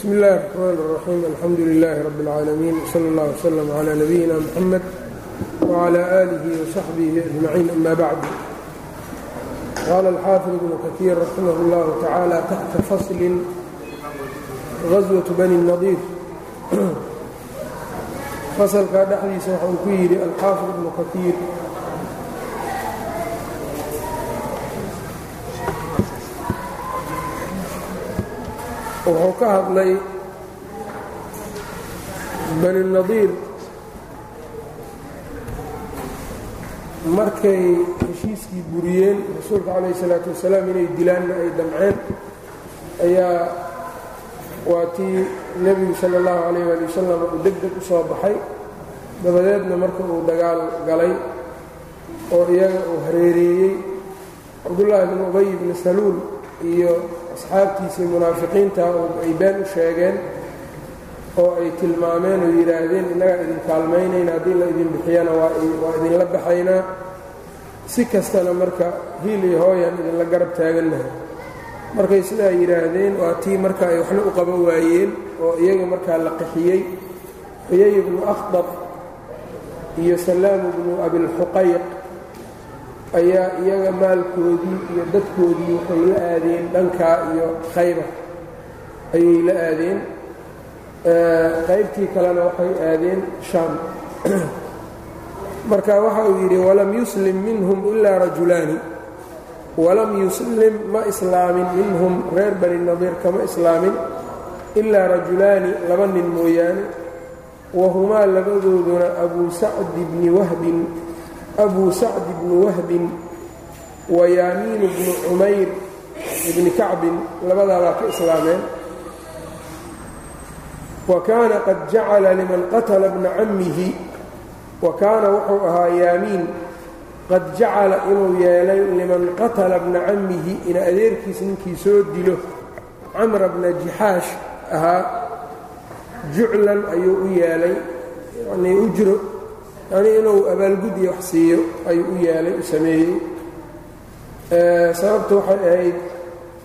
bsmi اllahi الرحmn الرaxيim alxamdu لilaahi rab اlcaalamiin wslى اllah wslm عlى nabiyina mxamed wعlى آlih وصaxbih أجmaciin ama bacd qaala alxaafid ibnu kaثiir raximah اllah tacaalى taxta fasli غaswaة bani الnadiir fasalkaa dhexdiisa waxa uu ku yidhi alxaafid ibnu kaثiir wuxuu ka hadlay bani nadiir. Markay heshiiskii buriyeen rasuulka calayh isalaatu wasalaam inay dilaanna ay damceen ayaa waa tii nebigu sala allahu calayh waali wasalam uu deg deg u soo baxay. Dabadeedna marka uu dagaal galay oo iyaga uu hareereeyey cabdullaahi bnu ubay bni saluul iyo asxaabtiisii munaafiqiinta ay been u sheegeen oo ay tilmaameen oo yidhaahdeen innagaa idin kaalmaynayna haddii la idin bixiyana waa idinla baxaynaa si kastana marka hiil iyo hooyan idinla garab taagannahay markay sidaa yidhaahdeen waa tii marka ay waxna u qaba waayeen oo iyaga markaa la qaxiyey uyay ibnu akhdab iyo salaamu bnu abilxuqayq ayaa iyaga maalkoodii iyo dadkoodii waxay la aadeen dhankaa iyo khaybar. Ayay la aadeen qaybtii kalena waxay aadeen shaam. Marka waxa uu yidhi walam yuslim minhum ilaa rajulaani walam yuslim ma islaamin minhum reer bani nadiir kama islaamin ilaa rajulaani laba nin mooyaane. Wahumaa labadooduna abuu sacdi bni wahbin abu sacd bni wahbin wa yaamiinu bnu cumayr ibni kacbin labadaabaa ka islaameen. Wa kaana qad jacala liman qatala bna cammihi wa kaana wuxuu ahaa yaamiin qad jacala inuu yeelay liman qatala bna cammihi ina adeerkiis ninkii soo dilo. Camra bna jixaash ahaa juclan ayuu u yeelay yanii ujro yanii inuu abaalgud iyo wax siiyo ayuu u yeelay u sameeyey. Sababtu waxay ahayd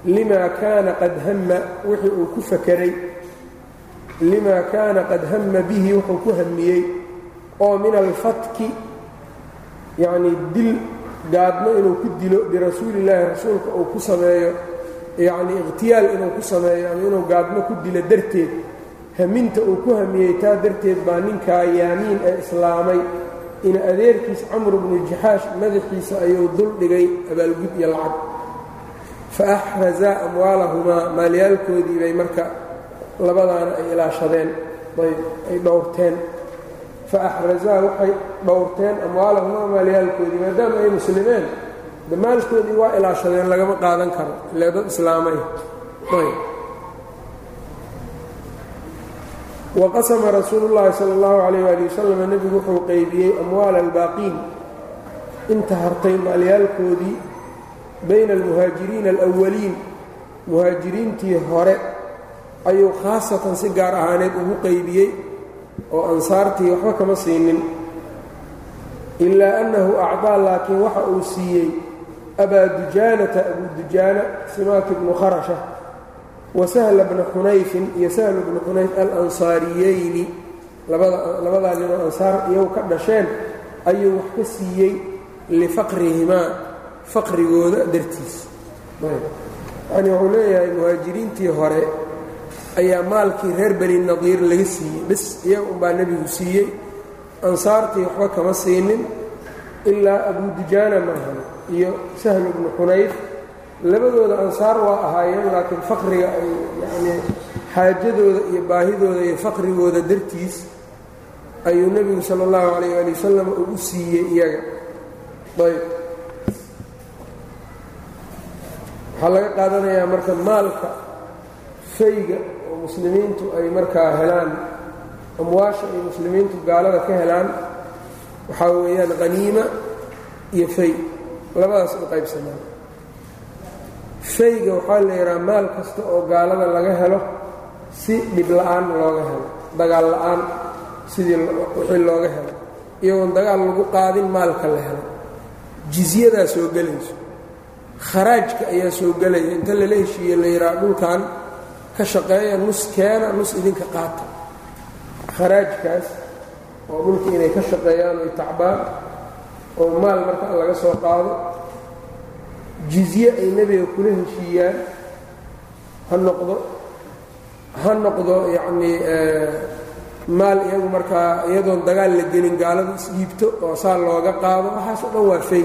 limaa kaana qad hamma wixii uu ku fakeray. Limaa kaana qad hamma bihi wuxuu ku hamiyey. Oo min alfatki yacnii dil gaadmo inuu ku dilo birasuulillaahi rasuulka uu ku sameeyo. Yacnii ikhtiyaal inuu ku sameeyo ama inuu gaadmo ku dilo darteed haminta uu ku hamiyey taa darteed baa ninkaa yaamiin ee islaamay. Ina adeerkiis camru bnu jaxaash madaxiisa ayuu dul dhigay abaalgud iyo lacag. Fa axrazaa amwaalahumaa maalyaalkoodii bay marka labadaana ay ilaashadeen ayb ay dhowrteen. Fa axrazaa waxay dhowrteen amwaalahumaa maalyaalkoodii maadaama ay muslimeen de maalkoodii waa ilaashadeen lagama qaadan karo ile dad islaamay. Ayb waqasama rasuulu llaahi sala allahu calayh waali wasalam nebigu wuxuu qeybiyey amwaala albaaqiin. Inta hartay maalyaalkoodii bayna almuhaajiriina alawaliin muhaajiriintii hore ayuu khaasatan si gaar ahaaneed ugu qeybiyey oo ansaartii waxba kama siinin. Ilaa annahu acdaa laakiin waxa uu siiyey abaa dujaanata abuu dujaana simaaki bnu kharasha wasahla bna xunayfin iyo sahlu bna xunayf alansaariyeyni labadaa ninoo ansaar iyagu ka dhasheen ayuu wax ka siiyey lifaqrihimaa faqrigooda dartiis. Yacni wuxuu leeyahay muhaajiriintii hore ayaa maalkii reer bani nadiir laga siiyey. Bis iyaga unbaa nebigu siiyey. Ansaartii waxba kama siinin ilaa abuu dujaana maahan iyo sahlu bnu xunayf labadooda ansaar waa ahaayeen laakiin faqriga ay yacnii xaajadooda iyo baahidooda iyo faqrigooda dartiis ayuu nebigu sala allahu calayh waali wasalam uu u siiyey iyaga. Ayb waxaa laga qaadanayaa marka maalka fayga oo muslimiintu ay markaa helaan amwaasha ay muslimiintu gaalada ka helaan waxaa weeyaan qaniima iyo fay labadaas u qaybsamaan fayga waxaa la yidhaha maal kasta oo gaalada laga helo si dhib la'aan looga helo. Dagaal la'aan sidii wixii looga helo. Iyagoon dagaal lagu qaadin maalka la helo. Jizyadaa soo gelayso. Kharaajka ayaa soo gelaya. Inta lala heshiiye la yidhaha dhulkan ka shaqeeya nus keena nus idinka qaata. Kharaajkaas oo dhulka inay ka shaqeeyaan oy tacbaan oo maal marka laga soo qaado jizye ay nebiga kula heshiiyaan. Ha noqdo ha noqdo yacnii maal iyagu markaa iyadoon dagaal la gelin gaalada isdhiibto oo saa looga qaado waxaasoo dhan waa fay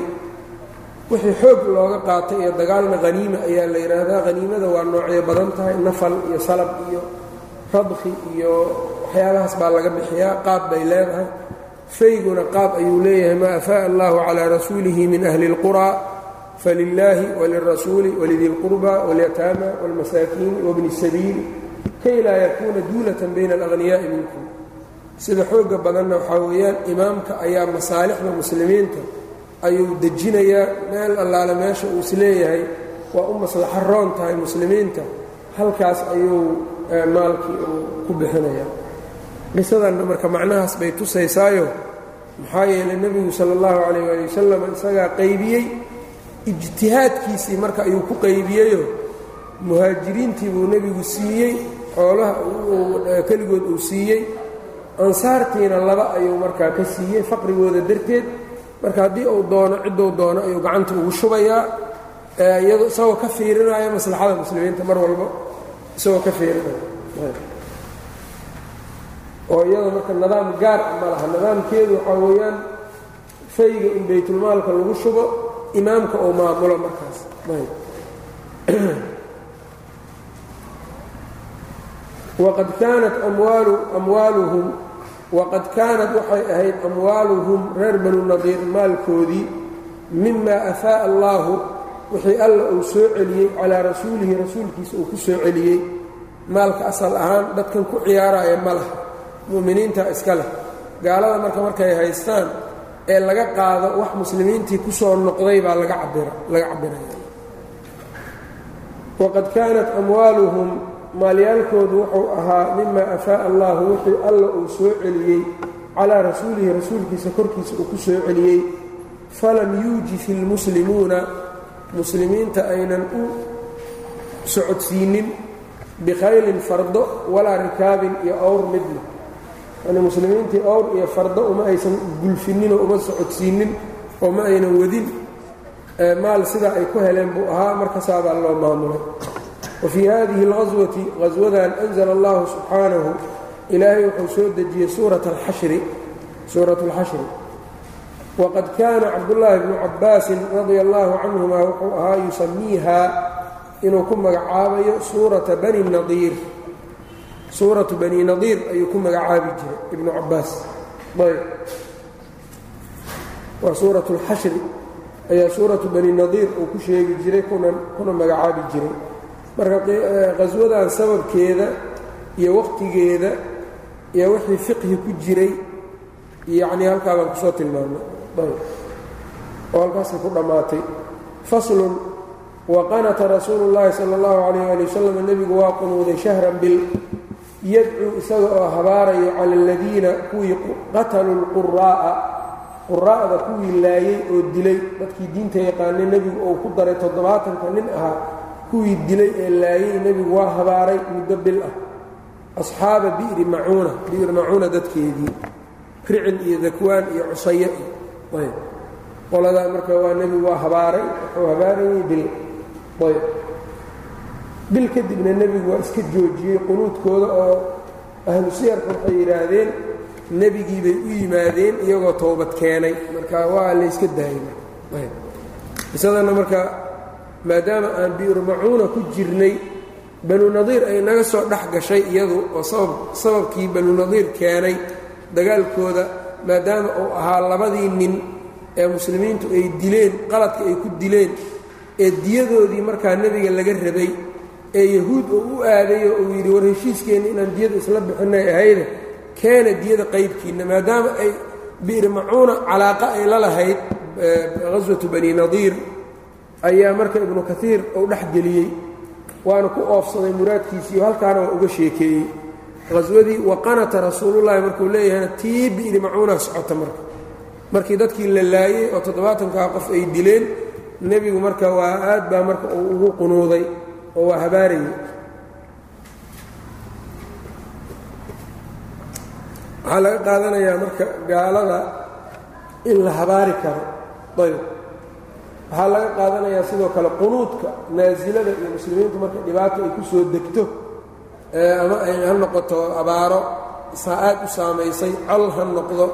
wixii xoog looga qaatay iyo dagaalna haniima ayaa la yidhaahdaa haniimada waa noocyo badan tahay nafal iyo salab iyo radki iyo waxyaabahaas baa laga bixiyaa. Qaab bay leedahay. Fayguna qaab ayuu leeyahay maa afaa'a allahu calaa rasuulihi min ahli اlquraa falilaahi walirasuuli walidi اlqurba waاlyataama wاlmasaakiini wabni اsabiili kay laa yakuuna duulatan bayna alaghniyaa'i minkum sida xooga badanna waxaa weeyaan imaamka ayaa masaalixda muslimiinta ayuu dejinayaa meel allaale meesha uu isleeyahay waa u maslaxo roon tahay muslimiinta halkaas ayuu maalkii uu ku bixinayaa qisadanna marka macnahaas bay tusaysaayo maxaa yeelay nebigu sala allahu calayh waali wasalam isagaa qaybiyey ijtihaadkiisii marka ayuu ku qaybiyeyo muhaajiriintii buu nebigu siiyey xoolaha keligood uu siiyey ansaartiina laba ayuu markaa ka siiyey faqrigooda darteed. Marka haddii uu doono cidduu doono ayuu gacanta ugu shubayaa iyado isagoo ka fiirinaya maslaxada muslimiinta mar walba isagoo ka fiirinaya. Oo iyada marka nidaam gaar ma laha nidaamkeedu waxaa weeyaan fayga in baytulmaalka lagu shubo imaamka uu maamulo markaas. Waqad kaanat amwaalu amwaaluhum waqad kaanat waxay ahayd amwaaluhum reer banu nadiir maalkoodii mima afaa'a allaahu wixii alla uu soo celiyey calaa rasuulihi rasuulkiisa uu ku soo celiyey maalka asal ahaan dadkan ku ciyaaraya ma laha. Mu'miniinta iska leh. Gaalada marka markay haystaan ee laga qaado wax muslimiintii ku soo noqday baa laga cabiraya waqad kaanat amwaaluhum maalyaalkoodu wuxuu ahaa mima afaa'a allaahu wixii alla uu soo celiyey calaa rasuulihi rasuulkiisa korkiisa uu ku soo celiyey. Falam yuujif ilmuslimuuna muslimiinta aynan u socodsiinin bikhaylin fardo walaa rikaabin iyo owr midna yani muslimiintii owr iyo fardo uma aysan gulfinninoo uma socodsiinin oo ma aynan wadin. Maal sidaa ay ku heleen buu ahaa markasaabaa loo maamulay. Wfii hadihi اlghaswati haswadan anzla allahu subxaanahu ilaahay wuxuu soo dejiyey suurat alxashri suurat اlxashri waqad kaana cabdullaahi bnu cabbaasin radia allahu canhuma wuxuu ahaa yusamiiha inuu ku magacaabayo suurata bani nadiir suuratu bani nadiir ayuu ku magacaabi jiray ibnu cabbaas. Ayb. Waa suurat اlxashri ayaa suuratu bani nadiir uu ku sheegi jiray kuna magacaabi jiray. Marka qaswadan sababkeeda iyo wakhtigeeda iyo wixii fiqhi ku jiray yacnii halkaa baan ku soo tilmaamnay. Ayb. Oo halkaasay ku dhammaatay. Faslun waqanata rasuulu llaahi sala allahu calayh ali wasalam nebigu waa qunuuday shahran bil yadcuu isaga oo habaarayo cala aladiina kuwii qataluu lquraa'a quraa'da kuwii laayey oo dilay dadkii diinta yaqaanay nebigu uu ku daray toddobaatanka nin ahaa kuwii dilay ee laayey nebigu waa habaaray muddo bil ah. Asxaaba bi'ri macuuna bi'ri macuuna dadkeedii ricil iyo dakwaan iyo cusaye iyo ayb. Qoladaa marka waa nebigu waa habaaray wuxuu habaarayey bil ayb bil kadibna nebigu waa iska joojiyey qunuudkooda oo ahlu siyarka waxay yidhaahdeen nebigii bay u yimaadeen iyagoo toobad keenay. Marka waa layska daayay. Qisadana marka maadaama aan bi'ru macuuna ku jirnay banu nadiir ay naga soo dhex gashay iyadu oo sababkii banu nadiir keenay dagaalkooda maadaama uu ahaa labadii nin ee muslimiintu ay dileen qaladka ay ku dileen ee diyadoodii markaa nebiga laga rabay ee yahuud uu u aadayo uu yidhi war heshiiskeenna inaan diyada isla bixinay ahayde keena diyada qaybkiinna maadaama ay bi'ri macuuna calaaqa ay la lahayd ghaswatu bani nadiir ayaa marka ibnu kaiir uu dhex geliyey waana ku oofsaday muraadkiisiiyo halkaana waa uga sheekeeyey. Haswadii waqanata rasuulullahi markuu leeyahayna tii bi'ri macuuna socota marka. Markii dadkii la laayey oo toddobaatankaa qof ay dileen nebigu marka waa aad baa marka uu ugu qunuuday oo waa habaarayey waxaa laga qaadanayaa marka gaalada in la habaari karo. Ayb. Waxaa laga qaadanayaa sidoo kale qunuudka naasilada iyo muslimiintu marka dhibaato ay ku soo degto ama ay ha noqoto abaaro saa-aad u saamaysay col ha noqdo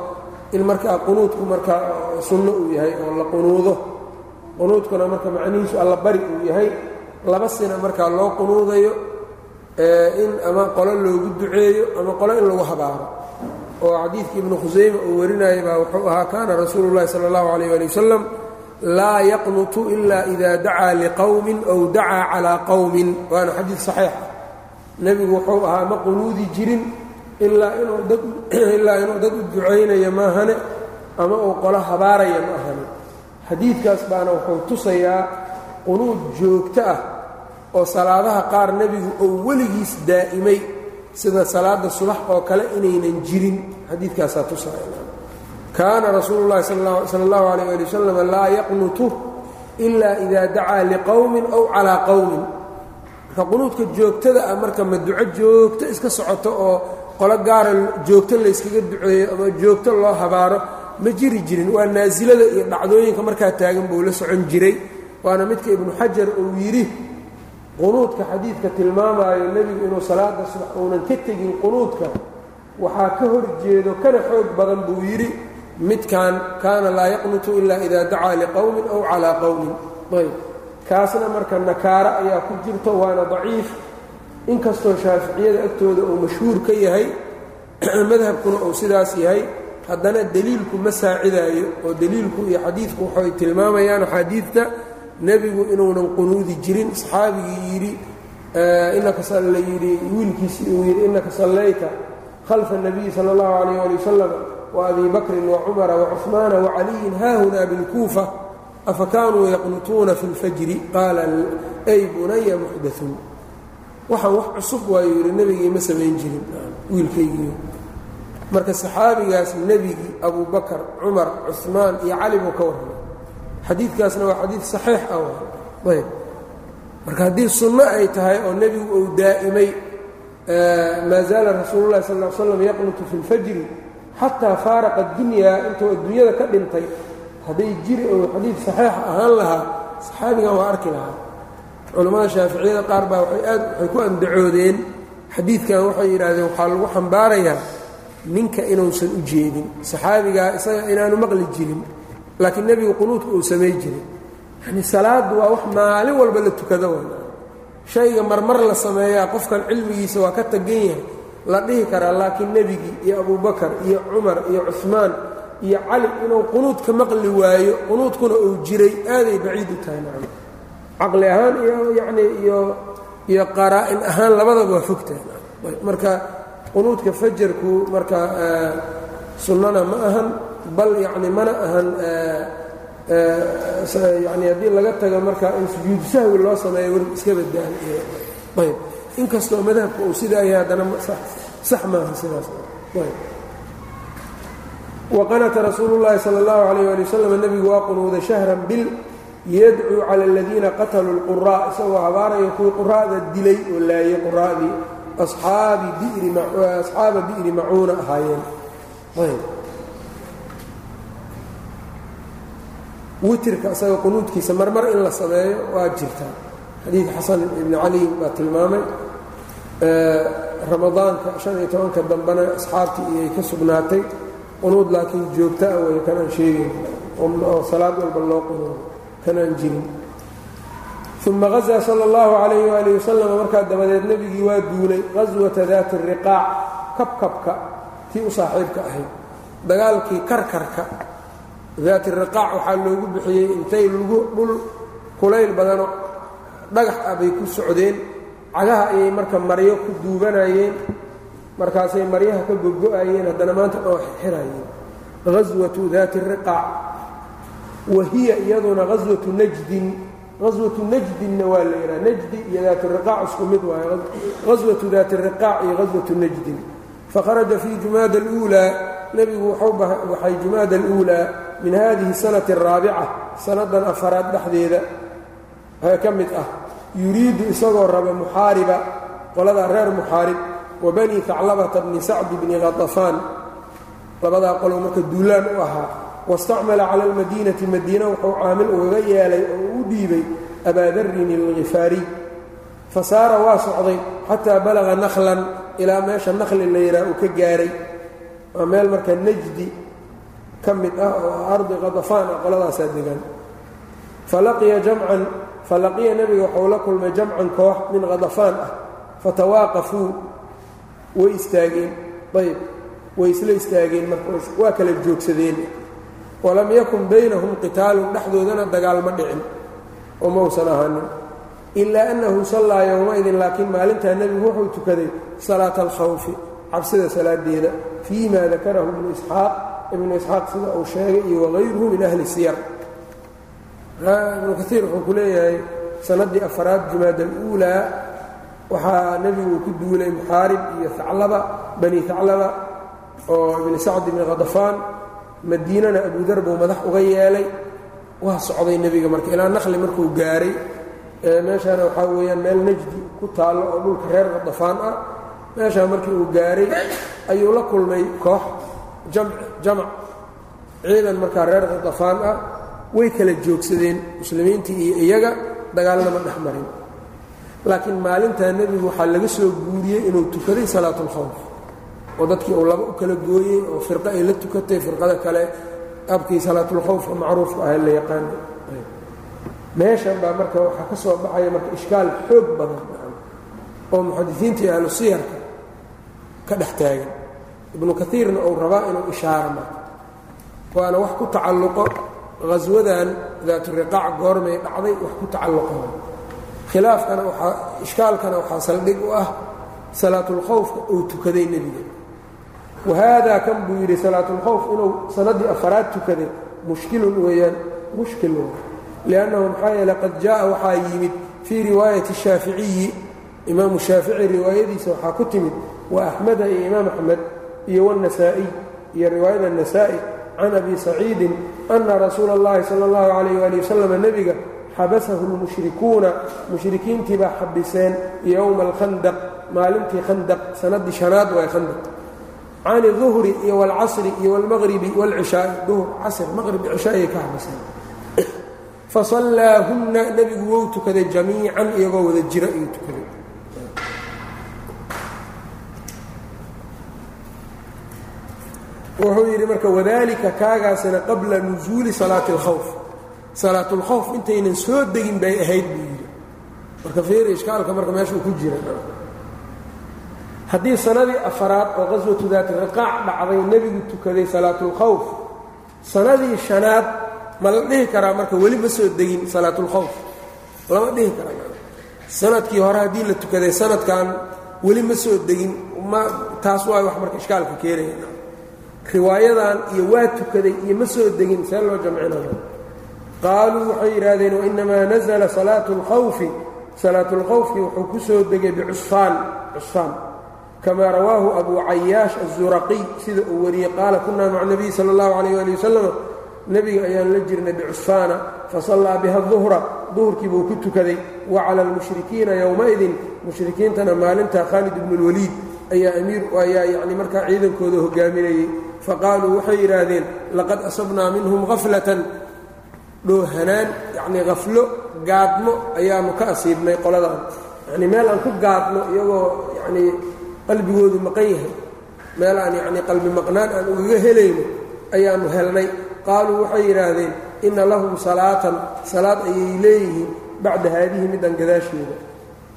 in markaa qunuudku markaa sunno uu yahay oo la qunuudo. Qunuudkuna marka macnihiisu allabari uu yahay laba sina markaa loo qunuudayo in ama qolo loogu duceeyo ama qolo in lagu habaaro. Oo xadiidkii ibnu khusayma uu warinayay baa wuxuu ahaa kaana rasuulu llahi sala allahu calayh ali wasalam laa yaqnutu ila ida dacaa liqowmin ow dacaa calaa qowmin waana xadiid saxiix. Nebigu wuxuu ahaa ma qunuudi jirin ilaa inuu dadilaa inuu dad u ducaynayo maahane ama uu qolo habaaraya ma ahane. Xadiidkaas baana wuxuu tusayaa qunuud joogto ah oo salaadaha qaar nebigu uu weligiis daa'imay sida salaada subax oo kale inaynan jirin. Xadiidkaasaa tusaya kaana rasuulu llahi sala allahu alayh ali wasalam laa yaqnutu ila ida dacaa liqowmin ow calaa qowmin marka qunuudka joogtada ah marka ma duco joogto iska socoto oo qolo gaara joogto layskaga duceeyo ama joogto loo habaaro ma jiri jirin. Waa naasilada iyo dhacdooyinka markaa taagan buu la socon jiray. Waana midka ibnu xajar uu yidhi qunuudka xadiidka tilmaamaayo nebigu inuu salaada subax uunan ka tegin qunuudka waxaa ka hor jeedo kana xoog badan buu yidhi midkan kaana laa yaqnutu ila ida dacaa liqowmin ow calaa qowmin. Ayb. Kaasna marka nakaaro ayaa ku jirto waana daciif. Inkastoo shaaficiyada agtooda uu mashhuur ka yahay madhabkuna uu sidaas yahay haddana deliilku ma saacidaayo oo deliilku iyo xadiidku waxay tilmaamayaan axaadiidta nebigu inuunan qunuudi jirin saxaabigii yidhi inaka la yidhi wiilkiisii uu yidhi innaka sallayta khalfa الnabiyi salى اllahu alayh ali wasalam وabii bakrin وacumara وcuثmaana وcaliyin haahuna biاlkuufa afa kaanuu yaqnutuuna fi اlfajri qaala ay bunaya muxdaثun waxaan wax cusub waayuu yidhi nebigii ma samayn jirin wiilkaygii marka saxaabigaas nebigii abu bakar cumar cuثmaan iyo cali buu ka warramay xadiidkaasna waa xadiid saxiix ah ayb. Marka haddii sunno ay tahay oo nebigu uu daa'imay maa zaala rasuulu llahi sal l slam yaqnutu fi اlfajri xataa faaraqa اdunyaa intuu adduunyada ka dhintay hadday jiri ou xadiid saxiix ahaan lahaa saxaabigan waa arki lahaa. Culammada shaaficiyada qaar baa waay aad waxay ku andacoodeen xadiidkan waxay yidhaahdeen waxaa lagu xambaarayaa ninka inuusan u jeedin saxaabigaa isaga inaanu maqli jirin laakiin nebigu qunuudka uu samay jiray. Yani salaaddu waa wax maalin walba la tukado wa shayga marmar la sameeyaa qofkan cilmigiisa waa ka tagan yahay la dhihi karaa. Laakiin nebigii iyo abubakar iyo cumar iyo cuثmaan iyo cali inuu qunuud ka maqli waayo qunuudkuna uu jiray aaday baciid u tahay macna caqli ahaan iyo yacnii iyo iyo qaraa-in ahaan labadaba waa fogtahay marka qunuudka fajarku marka sunnana ma ahan bal yacni mana ahan yani haddii laga tago marka in sujuudu sahwi loo sameeyo war iska badaan ayb. Inkastoo madhabka uu sidaa yahay haddana sax maaha sidaas. Waqanata rasuulu llaahi sala allahu calayh ali wasalam nebigu waa qunuuday shahran bil yadcuu cala aladiina qataluu lquraa isagoo habaaraya kuwii quraa'da dilay oo laayay quraa'dii asxaaba bi'ri macuuna ahaayeen witirka isaga qunuudkiisa marmar in la sameeyo waa jirtaa xadiid xasan ibni cali baa tilmaamay ramadaanka shan iyo tobanka dambena asxaabtii iyay ka sugnaatay. Qunuud laakiin joogto ah way kanaan sheegayn oo salaad walba loo qunuudo kanaan jirin. Uma hazaa sala allahu calayh waali wasalam markaa dabadeed nebigii waa duulay qaswata daati riqaac kabkabka tii u saaxiibka ahayd. Dagaalkii karkarka daati riqaac waxaa loogu bixiyey intay lugu dhul kulayl badano. Dhagax ah ku socdeen. Cagaha ayay marka maryo ku duubanayeen. Markaasay maryaha ka gogo-ayeen haddana maanta dhoo xirayeen. Haswatu daati riqaac. Wa hiya iyaduna haswatu najdin. Haswatu najdinna waa la yidhaha. Najdi iyo daati riqaac isku mid waayo. Haswatu daati riqaac iyo haswatu najdin. Fakharaja fii jumaada aluulaa. Nebigu wuxuu baxay jumaada aluulaa min hadihi sanati araabica sannadan afaraad dhexdeeda ka mid ah yuriidu isagoo raba muxaariba qolada reer muxaarib wa bani haclabata bni sacdi bni khatafaan labadaa qolo marka duulaan u ahaa wastacmala cala almadiinati madiina wuxuu caamil ugaga yeelay oo u dhiibay abaadarrin alkhifaariy fa waa socday xataa balaga nakhlan ilaa meesha nakhli la yidhaha uu ka gaaray. Waa meel marka najdi ka mid ah oo ardi qadafaan ah qoladaasaa degan. Falaqiya jamcan falaqiya nebiga waxuu la kulmay jamcan koox min qadafaan ah. Fatawaaqafuu way istaageen. Ayb way isla istaageen marka waa kala joogsadeen. Walam yakun baynahum qitaalun dhexdoodana dagaal ma dhicin. Oo mausan ahaanin. Ilaa annahu sallaa yowmaidin laakiin maalintaa nebigu wuxuu tukaday salaata alkhawfi cabsida salaadeeda. Fii ma dakarahu ibnu isxaaq ibnu isxaaq sida uu sheegay iyo wagayruhu min ahli siyar. Ibnu kaiir wuxuu ku leeyahay sannaddii afaraad jumaad aluulaa waxaa nebigu ku duulay muxaarib iyo aclaba bani aclaba oo ibni sacd ibni khadafaan madiinana abudar buu madax uga yeelay. Waa socday nebiga marka ilaa naqli markuu gaaray. Meeshaana waxaa weeyaan meel najdi ku taallo oo dhulka reer khadafaan ah. Meeshaa markii uu gaaray ayuu la kulmay koox jamac. Ciidan markaa reer khadafaan ah way kala joogsadeen muslimiintii iyo iyaga dagaalnama dhex marin. Laakiin maalintaa nebigu waxaa laga soo guuriyey inuu tukaday salaatulkhawf oo dadkii uu laba u kala gooyey oo firqo ay la tukatay firqada kale abkii salaatulkhawfka macruufka ah la yaqaana meeshan baa marka waxaa ka soo baxaya marka ishkaal xoog badan oo muxadisiinta iyo ahlu ka dhex taagan ibnu kaiirna uu rabaa inuu ishaaro marka. Waana wax ku tacalluqo haswadan daaturiqaac goormay dhacday wax ku tacalluqo. Khilaafkana waaa ishkaalkana waxaa saldhig u ah salaatulkhawfka uu tukaday nebiga. Wahaadaa kan buu yidhi salaatulkhawf inuu sannaddii afaraad tukaday. Mushkilun weeyaan mushkil liannahu maxaa yeele qad jaa'a waxaa yimid fii riwaayati shaaficiyi imaamu shaafici riwaayadiisa waxaa ku timid wa axmeda iyo imaam axmed iyo wاnasaa'iy iyo riwaayada nasaa'i can abi saciidin ana rasuula اllahi sala اllahu calayh ali wasalam nebiga xabasahu lmushrikuuna mushrikiintii baa xabiseen yowma alkhandaq maalintii khandaq sannaddii shanaad waa khandaq can iduhri iyo wاlcasri iyo wاlmaqribi wاlcishaai duhr casr maqrib cishaayay ka xabiseen fasallaahunna nebigu wou tukaday jamiican iyagoo wada jira ayuu tukaday wuxuu yidhi marka wadalika kaagaasina qabla nusuuli salaati اlkhawf salaat اlkhawf intaynan soo degin bay ahayd buu yidhi. Marka fiiri ishkaalka marka meeshuu ku jira. Haddii sanadii afaraad oo qaswatu daati riqaac dhacday nebigu tukaday salaatulkhawf sanadii shanaad ma la dhihi karaa marka weli ma soo degin salaatulkhawf lama dhihi karaa. Sanadkii hore haddii la tukaday sanadkan weli ma soo degin ma taas waay wax marka ishkaalka keenaya riwaayadan iyo waa tukaday iyo ma soo degin see loo jamcinayo qaaluu waxay yidhaahdeen wainamaa nazla salaatu اlkhawfi salaatulkhawfki wuxuu ku soo degay bicusfaan cusfaan kama rawaahu abu cayaash الzuraqiy sida uu wariyey qaala kunaa maca nabiy salى اllahu alayh ali wasalam nebiga ayaan la jirnay bicusfaana fasallaa biha duhra duhurkii buu ku tukaday wa cala almushrikiina yowmaidin mushrikiintana maalinta khaalid ibnu اlwaliid ayaa amiir ayaa yani markaa ciidankooda hogaaminayey faqaaluu waxay yidhaahdeen laqad asabnaa minhum haflatan dhoohanaan yacnii haflo gaadmo ayaanu ka asiibnay qoladan. Yacnii meel aan ku gaadno iyagoo yacnii qalbigoodu maqan yahay meel aan yacnii qalbi maqnaan aan ugaga helayno ayaannu helnay. Qaaluu waxay yidhaahdeen inna lahum salaatan salaad ayay leeyihiin bacda haadihi middan gadaasheeda.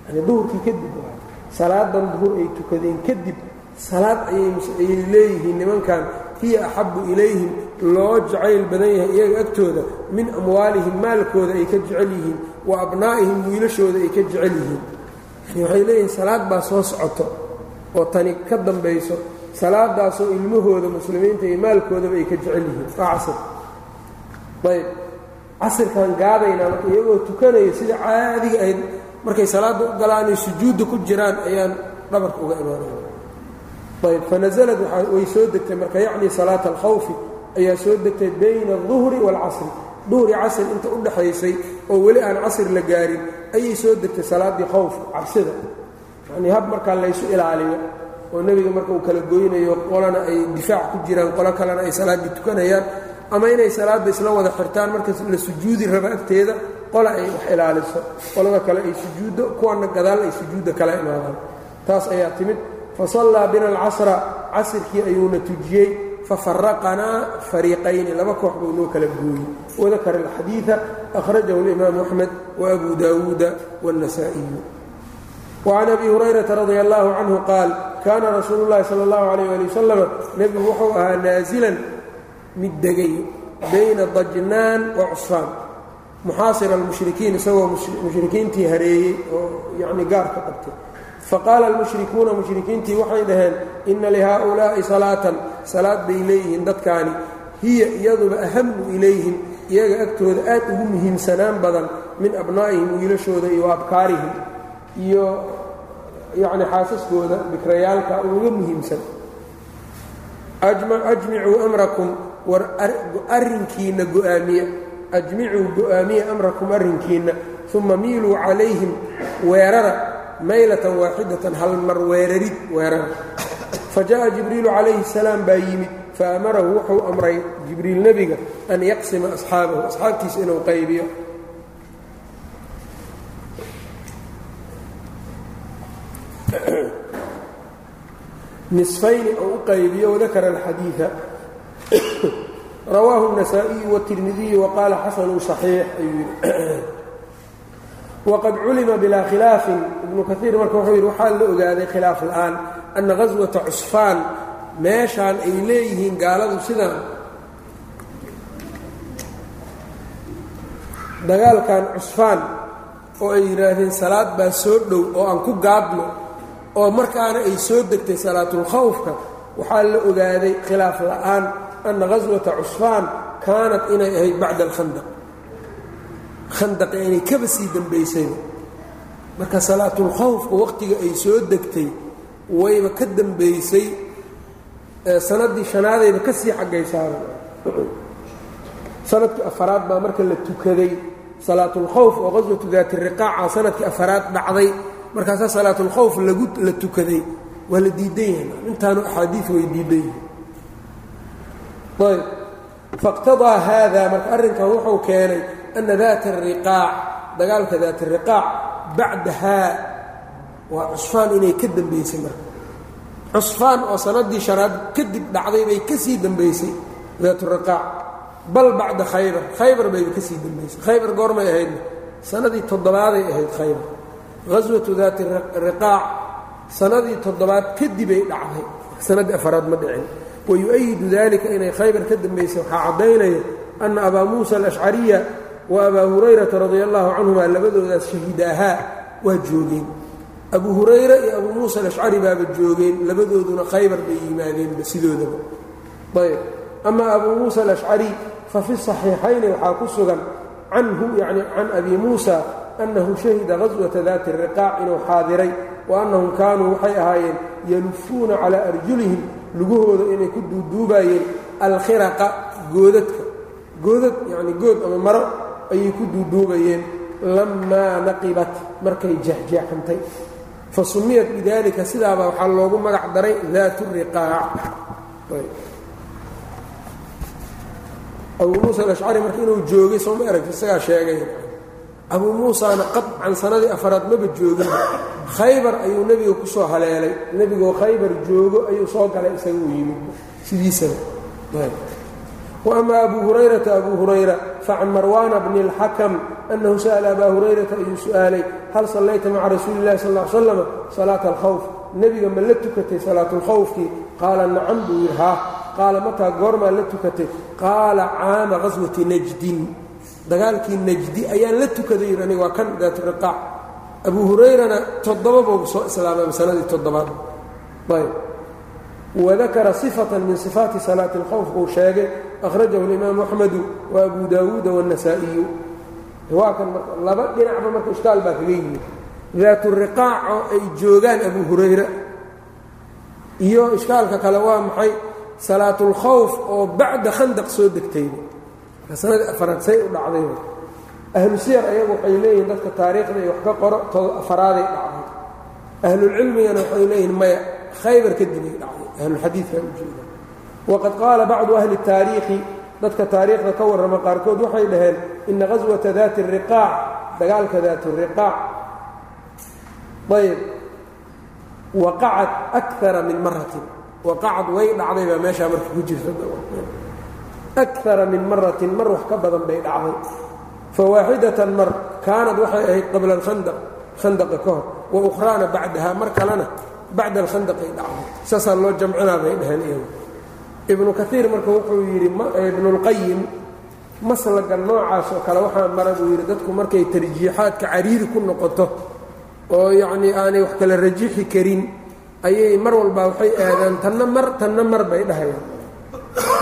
Yacnii duhurkii kadib waa salaadan duhur ay tukadeen kadib salaad ayay leeyihiin nimankan. Hiya axabbu ilayhim loo jacayl badan yahay iyaga agtooda min amwaalihim maalkooda ay ka jecel yihiin wa abnaa'ihim wiilashooda ay ka jecel yihiin. Waxay leeyihiin salaad baa soo socoto oo tani ka dambayso salaadaasoo ilmahooda muslimiinta iyo maalkoodaba ay ka jecel yihiin. Waa casir ayb. Casirkan gaadaynaa marka iyagoo tukanaya sida caadiga ahayd markay salaadda u galaanay sujuudda ku jiraan ayaan dhabarka uga imaanaya ayb fanazlad way soo degtay marka yacni salaat alkhawfi ayaa soo degtay bayna aلduhri wاlcasri duhri casr inta u dhexaysay oo weli aan casr la gaarin ayay soo degtay salaadii khawfka cabsida yanii hab markaa laysu ilaaliyo oo nebiga marka uu kala goynayo qolana ay difaac ku jiraan qolo kalena ay salaaddii tukanayaan ama inay salaadda isla wada xirtaan marka la sujuudi raba agteeda qola ay wax ilaaliso. Qolada kale ay sujuuddo kuwana gadaal ay sujuudda kala imaadaan. Taas ayaa timid fasallaa bina alcasra casirkii ayuuna tujiyey fafaraqanaa fariiqayni laba koox buu noo kala gooyey wadakara alxadiida akhrajahu اlimaamu axmed waabu daawuuda wاnnasaa'iyu wacan abi hurayrata radia allahu canhu qaal kaana rasuulu llahi sala اllahu alayh ali wasalam nebigu wuxuu ahaa naasilan mid degay bayna dajnaan wa cusfaan muxaasira almushrikiin isagoo mushrikiintii hareeyey oo yacni gaar ka qabtay faqaala almushrikuuna mushrikiintii waxay dhaheen inna lihaaulaa'i salaatan salaad bay leeyihiin dadkaani hiya iyaduba ahamu ilayhim iyaga agtooda aad ugu muhiimsanaan badan min abnaa'ihim wiilashooda iyo abkaarihim iyo yacni xaasaskooda bikrayaalka uga muhiimsan ajmicuu amrakum war arrinkiinna go'aamiya ajmicuu go'aamiya amrakum arrinkiinna uma miiluu calayhim weerara maylatan waaxidatan hal mar weerarid weerara fa jaءa jibriilu calayhi الsalaam baa yimid faamarahu wuxuu amray jibriil nebiga an yaqsima asxaabahu asxaabtiisa inuu qaybiyo nisfayni oo u qaybiyo wadakara alxadiida rawaahu النasaaئiyu wالtirmidiyu waqaala xasanu صaxiix ayuu yidhi waqad culima bilaa khilaafin ibnu kaiir marka wuxuu yidhi waxaa la ogaaday khilaaf la'aan anna gaswata cusfaan meeshaan ay leeyihiin gaaladu sidaan dagaalkan cusfaan oo ay yidhaahdeen salaad baa soo dhow oo aan ku gaadno oo markaana ay soo degtay salaatulkhawfka waxaa la ogaaday khilaaf la'aan anna gaswata cusfaan kaanat inay ahayd bacda alkhandaq khandaqa inay kaba sii dambaysayba. Marka salaatulkhawfka waqtiga ay soo degtay wayba ka dambaysay sanadii shanaadayba ka sii xaggaysaaba. Sanadkii afaraad baa marka la tukaday salaatulkhawf oo qaswatu daati riqaaca sannadkii afaraad dhacday markaasaa salaatulkhawf lagu la tukaday. Waa la diidan yahay. Intaanu axaadiid way diidan yihiin ayb. Faqtadaa haada marka arrinkan wuxuu keenay ana daata ariqaac dagaalka daat riqaac bacdahaa waa cusfaan inay ka dambaysay marka cusfaan oo sanadii shanaad kadib dhacday bay ka sii dambaysay daat riqaac bal bacda khaybar khaybar bayba ka dambaysay khaybar goormay ahaydna sanadii toddobaaday ahayd khaybar haswatu daati riqaac sanadii toddobaad kadibay dhacday sanadii afaraad ma dhicin wayu'ayidu dalika inay khaybar ka dambaysay waxaa caddaynaya ana abaa muusa alashcariya wa abaa hurayrata radia allahu canhuma labadoodaas shahidaahaa waa joogeen. Abu hurayra iyo abuu muusa alashcari baaba joogeen labadooduna khaybar bay yimaadeenba sidoodaba. Ayb. Ama abuu muusa alashcari fa fi saxiixayni waxaa ku sugan canhu yacni can abi muusa annahu shahida gaswata daati riqaac inuu xaadiray wa annahum kaanuu waxay ahaayeen yalufuuna calaa arjulihim lugahooda inay ku duuduubaayeen alkhiraqa goodadka. Goodad yacni good ama maro ayay ku duuduubayeen lammaa naqibat markay jeexjeexantay. Fa sumiyat bidalika sidaabaa waxaa loogu magac daray daatu riqaac. Abuu muusa alashcari marka inuu joogay soo ma aragti isagaa sheegay. Abuu muusana qadcan sanadii afaraad maba joogin. Khaybar ayuu nebiga ku soo haleelay. Nebigoo khaybar joogo ayuu soo galay isaga u yimid. Sidiisaba wa ama abuu hurayrata abuu hurayra facan marwaana bni اlxakam annahu sa'ala abaa hurayrata ayuu su'aalay hal sallayta maca rasuuli اllahi sal ll ly slam salaata alkhawf nebiga ma la tukatay salaatulkhawfkii qaala nacam buu yidhi haa qaala mataa goormaa la tukatay qaala caama qaswati najdin dagaalkii najdi ayaan la tukaday yidhi aniga waa kan daatu riqaac abuu hurayrana toddoba boobu soo islaamay sanadii toddobaad ayb wadakara sifatan min sifaati salaati اlkhawf buu sheegay akhrajahu اlimaamu axmedu wa abu daawuuda waالnasaa'iyu waa kan marka laba dhinacba marka ishkaal baa kaga yimid daatu riqaac oo ay joogaan abu hurayra iyo ishkaalka kale waa maxay salaatulkhawf oo bacda khandaq soo degtayba sanadii afaraad say u dhacdayba ahlu siyar ayagu waxay leeyihiin dadka taariikhda iyo wax ka qoro to afaraaday dhacday ahlulcilmigana waxay leeyihiin maya khaybar kadibay dhacday ahlulxadiidkan ujeeda waqad qaala bacdu ahli taariikhi dadka taariikhda ka warrama qaarkood waxay dhaheen ina qaswata daati ariqaac dagaalka daaturiqaac ayb. Waqacad akara min maratin waqacad way dhacday baa meeshaa marka ku jirta akara min maratin mar wax ka badan bay dhacday. Fawaaxidatan mar kaanad waxay ahayd qabla alkhandaq khandaqa ka hor. Wa ukraana bacdaha mar kalena bacda alkhandaqay dhacday. Saasaa loo jamcinaabay dhaheen iyagu ibnu kaiir marka wuxuu yidhi ibnulqayim maslaga noocaas oo kale waxaa mara buu yidhi dadku markay tarjiixaadka cariiri ku noqoto oo yacnii aanay wax kala rajixi karin ayay mar walbaa waxay aadaan tanna mar tanna mar bay dhahayaan.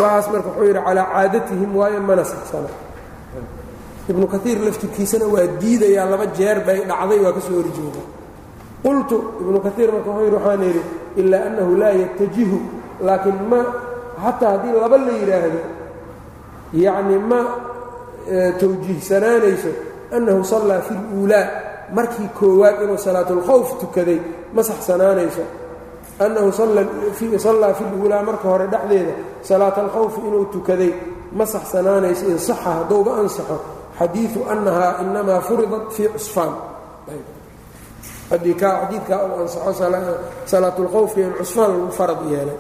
Waxaas marka wuxuu yidhi calaa caadatihim waayo mana saxsana. Ibnu kaiir laftirkiisana waa diidayaa laba jeer bay dhacday waa ka soo horjeeda. Qultu ibnu kaiir marka wuxuu yidhi waxaan yidhi ilaa annahu laa yatajihu laakiin ma xataa haddii laba la yidhaahdo yacni ma tawjiihsanaanayso annahu sallaa fi اluulaa markii koowaad inuu salaatulkhowf tukaday ma saxsanaanayso annahu sallaa fi luulaa marka hore dhexdeeda salaatalkhowfi inuu tukaday ma saxsanaanayso in saxa haddouba ansaxo xadiiu annahaa inamaa furidat fii cusfaan haddii kaa xadiidkaa uu ansaxo salaatulkhowfka in cusfaan lagu farad yeelay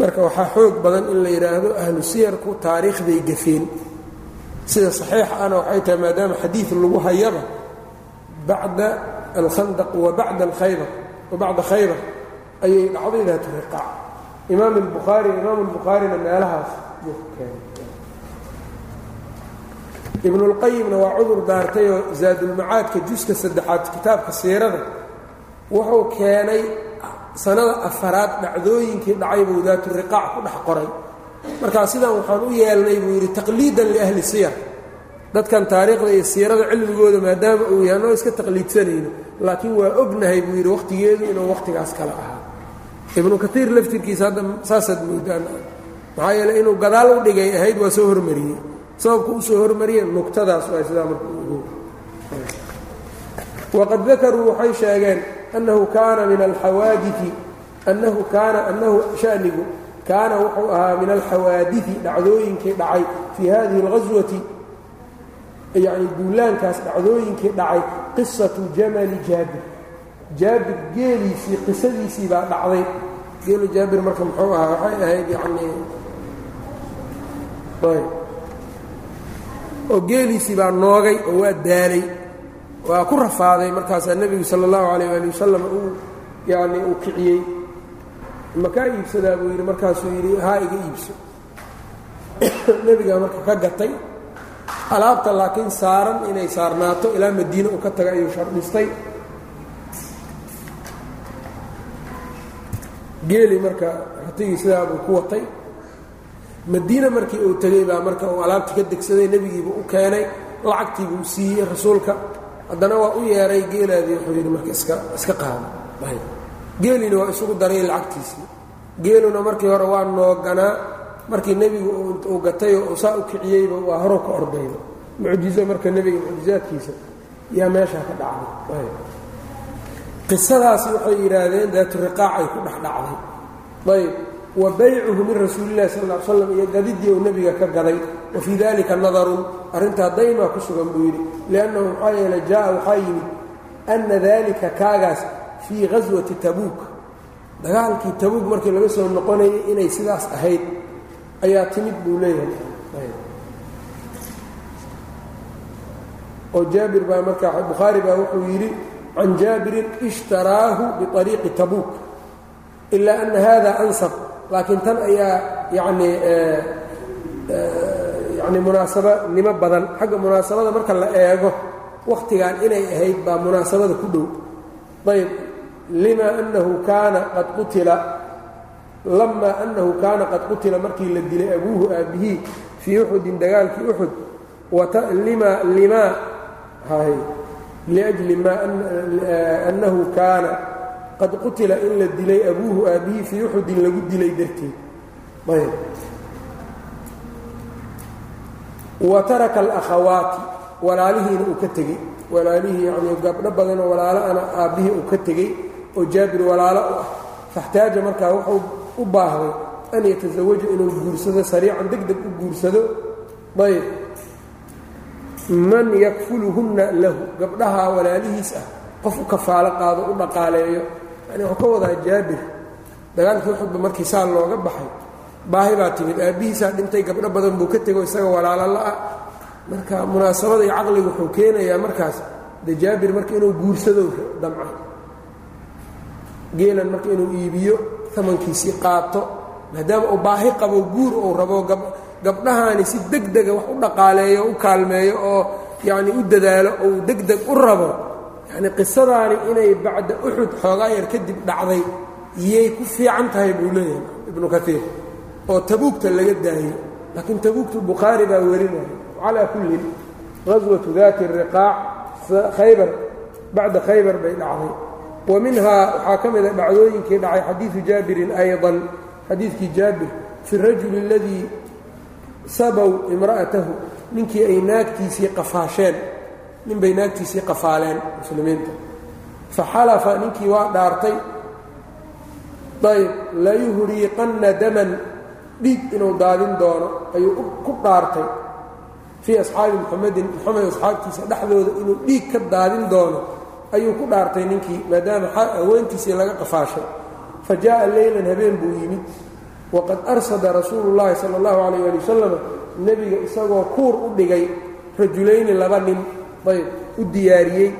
marka waxaa xoog badan in la yidhaahdo ahlu siyarku taariikhday gafeen sida saxiixa ana waxay tahay maadaama xadiid lagu hayaba bacda alkhandaq wa alkhaybar wa khaybar ayay dhacday daatu riqaac imaam albukhaari imaam albukhaarina meelahaas buu keenay. Ibnulqayimna waa cudur daartayoo zaadulmacaadka juska saddexaad kitaabka siirada wuxuu keenay sanada afaraad dhacdooyinkii dhacay buu daatu riqaac ku dhex qoray. Markaa sidan waxaan u yeelnay buu yidhi taqliidan liahli siyar. Dadkan taariikhda iyo siirada cilmigooda maadaama uu yahay annoo iska taqliidsanayno laakiin waa ognahay buu yidhi wakhtigeedu inuu wakhtigaas kale ahaa. Ibnu kaiir laftirkiisa hadda saasaad moodaan maxaa yeele inuu gadaal u dhigay ahayd waa soo hormariyey. Sababku u soo hormariyeen nuqtadaas waa sidaa marka waqad dakaruu waxay sheegeen annahu kaana min alxawaadii annahu kaana annahu shanigu kaana wuxuu ahaa min alxawaadii dhacdooyinkii dhacay fii hadihi اlghaswati yacni duulaankaas dhacdooyinkii dhacay qisatu jamali jaabir jaabir geeliisii qisadiisii baa dhacday geelu jaabir marka muxuu ahaa waxay ahayd yacnii oo geeliisii baa noogay oo waa daalay waa ku rafaaday markaasaa nebigu sala allahu calayh ali wasalam uu yacni uu kiciyey. Makaa iibsadaa buu yidhi markaasuu yidhi haa iga iibso. Nebigaa marka ka gatay alaabta laakiin saaran inay saarnaato ilaa madiine uu ka taga ayuu shardhistay geeli marka ratigii sidaa buu ku watay. Madiine markii uu tegey baa marka uu alaabtii ka degsaday nebigiibuu u keenay lacagtiibuu siiyey rasuulka haddana waa u yeeray geelaadii wuxuu yidhi marka iska iska qaada geeliina waa isugu daray lacagtiisii. Geeluna markii hore waa nooganaa markii nebigu uu gatayoo uu saa u kiciyeyba waa horow ka ordayba. Mucjizo marka nebiga mucjizaadkiisa yaa meeshaa ka dhacday. Qisadaasi waxay yidhaahdeen daatu riqaacay ku dhex dhacday ayb wa baycuhu min rasuulillahi sal ly slam iyo gadidii uu nebiga ka gaday wa fii dalika nadarun arrintaa daymaa ku sugan buu yidhi liannahu maxaa yeelay jaa'a waxaa yimid anna dalika kaagaas fii ghaswati tabuuk. Dagaalkii tabuuk markii laga soo noqonayay inay sidaas ahayd ayaa timid buu leeyahay. Oo jaabir baa markaa bukhaari baa wuxuu yidhi can jaabirin ishtaraahu biariiqi tabuuk. Ilaa ana hada ansab laakiin tan ayaa yanii yani munaasabanimo badan. Xagga munaasabada marka la eego wakhtigan inay ahayd baa munaasabada ku dhow. Ayb lima anahu kaana qad qutila lama anahu kaana qad qutila markii la dilay abuuhu aabbihii fii uxudin dagaalkii uxud lima limaa liajli ma annahu kaana qad qutila in la dilay abuuhu aabbihii fii uxudin lagu dilay darteed ayb. Wa taraka alakhawaati walaalihiina uu ka tegey. Walaalihii yacnii gabdho badanoo walaalo ana aabbihii uu ka tegey oo jaabir walaalo u ah. Faxtaaja markaa wuxuu u baahday an yatasawaja inuu guursado sariican deg deg u guursado. Ayb. Man yakfuluhunna lahu gabdhaha walaalihiis ah qof u kafaalo qaado u dhaqaaleeyo yani wuxuu ka wadaa jaabir. Dagaalkii uxudba markii saa looga baxay baahi baa timid. Aabbihiisaa dhintay gabdho badan buu ka tego isaga walaalo la-a marka munaasabada iyo caqliga wuxuu keenayaa markaas de jaabir marka inuu guursado damca geelan marka inuu iibiyo amankiisii qaato. Maadaama uu baahi qabo guur uu rabo gabdhahaani si deg dega wax u dhaqaaleeyo u kaalmeeyo oo yacni u dadaalo ou deg deg u rabo yacni qisadaani inay bacda uxud xoogaa yar kadib dhacday yay ku fiican tahay buu leeyahay ibnu kaiir oo tabuugta laga daayo laakiin tabuugta bukhaari baa warinaya. Calaa kullin qaswatu daati riqaac khaybar bacda khaybar bay dhacday. Wa minhaa waxaa ka mida dhacdooyinkii dhacay xadiidu jaabirin ayضan xadiidkii jaabir fi rajuli اladii sabow imra'atahu ninkii ay naagtiisii qafaasheen ninbay naagtiisii qafaaleen muslimiinta. Faxalafa ninkii waa dhaartay ayb layuhriiqanna daman dhiig inuu daadin doono ayuu ku dhaartay. Fii asxaabi muxamedin moxamed asxaabtiisa dhexdooda inuu dhiig ka daadin doono ayuu ku dhaartay ninkii maadaama haweentiisii laga qafaashay. Fa jaa'a leylan habeen buu yimid. Waqad arsada rasuulu llaahi sala allahu calayh ali wasalam nebiga isagoo kuur u dhigay rajulayni laba nin ayb u diyaariyey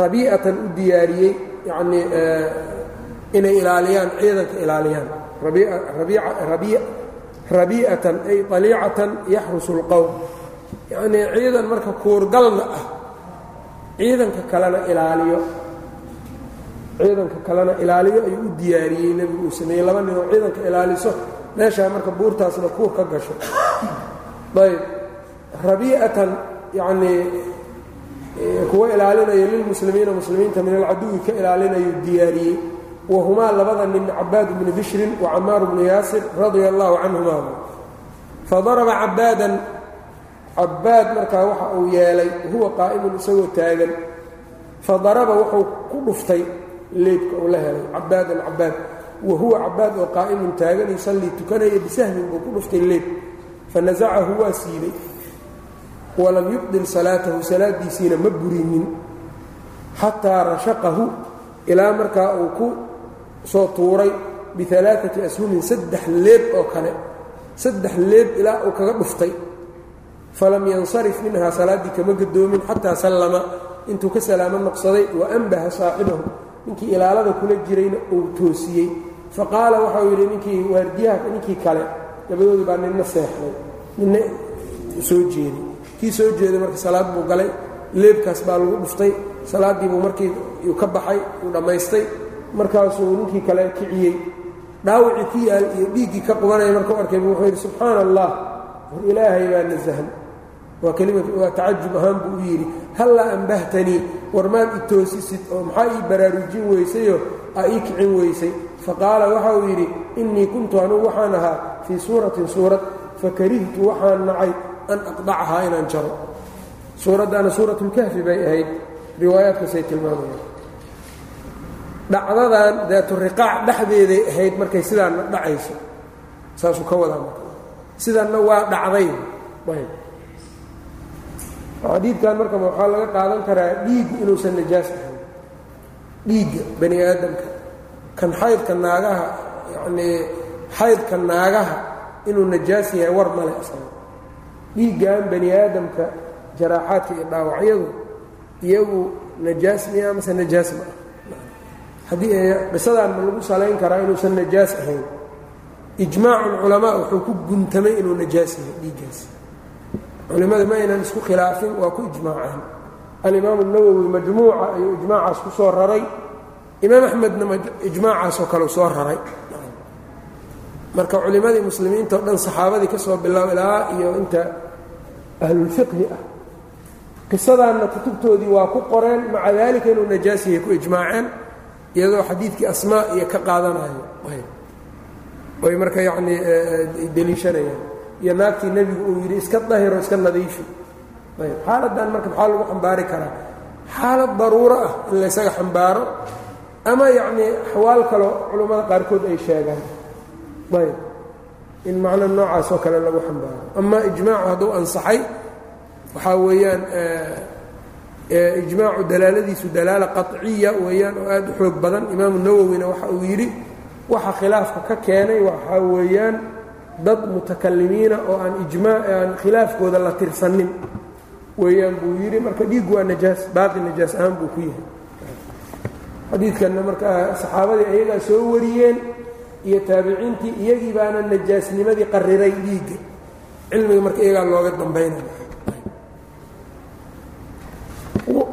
rabiicatan u diyaariyey yacnii inay ilaaliyaan ciidanka ilaaliyaan. Rabiicatan ay aliicatan yaxrusu اlqowm yacnii ciidan marka kuurgalna ah ciidanka kalena ilaaliyo. Ciidanka kalena ilaaliyo ayuu u diyaariyey nebigu uu sameeyey. Laba nin oo ciidanka ilaaliso meeshaa marka buurtaasna kuur ka gasho. Ayb rabiicatan yacnii kuwa ilaalinayo lilmuslimiina muslimiinta min alcaduwi ka ilaalinayu diyaariyey wahumaa labada nin cabaad bnu bishrin wa camaaru bnu yaasir radia allahu canhuma fadaraba cabaadan cabaad markaa waxa uu yeelay huwa qaa'imun isagoo taagan. Fadaraba wuxuu ku dhuftay leebka uu la helay cabaadan cabaad wa huwa cabaad oo qaa'imun taagan yusallii tukanaya bisahmin buu ku dhuftay leeb. Fanasacahu waa siibay walam yubdil salaatahu salaadiisiina ma burinin xataa rashaqahu ilaa markaa uu ku soo tuuray bialaaati ashumin saddex leeb oo kale saddex leeb ilaa uu kaga dhuftay. Falam yansarif minhaa salaaddii kama gadoomin xataa sallama intuu ka salaamo noqsaday wa anbaha saaxibahu ninkii ilaalada kula jirayna uu toosiyey. Faqaala waxau yidhi ninkii waardiyaha ninkii kale labadoodii baa ninna seexday ninna soo jeeday kii soo jeeday marka salaad buu galay leebkaas baa lagu dhuftay. Salaaddiibuu markii uu ka baxay uu dhammaystay markaasuu ninkii kale kiciyey. Dhaawicii ku yaal iyo dhiiggii ka qubanaya markuu arkay bu wuxuu yidhi subxaana allah war ilaahay baa nasahan waa kelimad waa tacajub ahaan buu u yidhi hallaa ambahtanii war maad i toosisid oo maxaa ii baraarujin weysayoo aa ii kicin weysay. Faqaala waxa uu yidhi innii kuntu anugu waxaan ahaa fii suuratin suurad fakarihtu waxaan nacay an aqdacahaa inaan jaro. Suuraddaana suuratulkahfi bay ahayd. Riwaayaadkaasay tilmaamayaan dhacdadan daaturiqaac dhexdeeday ahayd markay sidaanna dhacayso. Saasuu ka wadaa marka. Sidanna waa dhacday. Xadiidkan marka waxaa laga qaadan karaa dhiiggu inuusan najaas ahayn. Dhiigga bani aadamka. Kan xaydka naagaha yacnii xaydka naagaha inuu najaas yahay war male asaga dhiiggan bani aadamka jaraaxaadka iyo dhaawacyadu iyagu najaas miya amase najaas ma ah qisadaan ma lagu salayn karaa inuusan najaas ahayn. Ijmaacu culamaa wuxuu ku guntamay inuu najaas yahay dhiiggaas. Culimmada ma aynan isku khilaafin waa ku ijmaaceen alimaamu nawowi majmuuca ayuu ijmaacaas ku soo raray. Imaam axmedna ijmaacaasoo kale soo raray. Marka culimmadii muslimiinta o dhan saxaabadii ka soo bilow ilaa iyo inta ahlulfiqhi ah. Qisadaanna kutubtoodii waa ku qoreen maca daalika inuu najaas yahay ku ijmaaceen iyadoo xadiidkii asmaa iyo ka qaadanayo oy marka yacnii deliishanayaan. Iyo naagtii nebigu uu yidhi iska dahiro iska nadiifi. Ayb xaaladdan marka maxaa lagu xambaari karaa? Xaalad daruuro ah in laysaga xambaaro ama yacnii axwaal kaloo culammada qaarkood ay sheegaan. Ayb in macno noocaas oo kale lagu xambaaro. Ama ijmaacu hadduu ansaxay waxaa weeyaan ijmaacu dalaaladiisu dalaala qaطciya weeyaan oo aad u xoog badan. Imaamu nawowina waxa uu yidhi waxa khilaafka ka keenay waxaa weeyaan dad mutakalimiina oo aan ijmaa aan khilaafkooda la tirsanin weeyaan buu yidhi marka dhiiggu waa najaas baaqi najaas ahaan buu ku yahay. Xadiidkanna markaa saxaabadii ayagaa soo wariyeen iyo taabiciintii iyagii baana najaasnimadii qariray dhiigga. Cilmiga marka iyagaa looga dambaynaya wa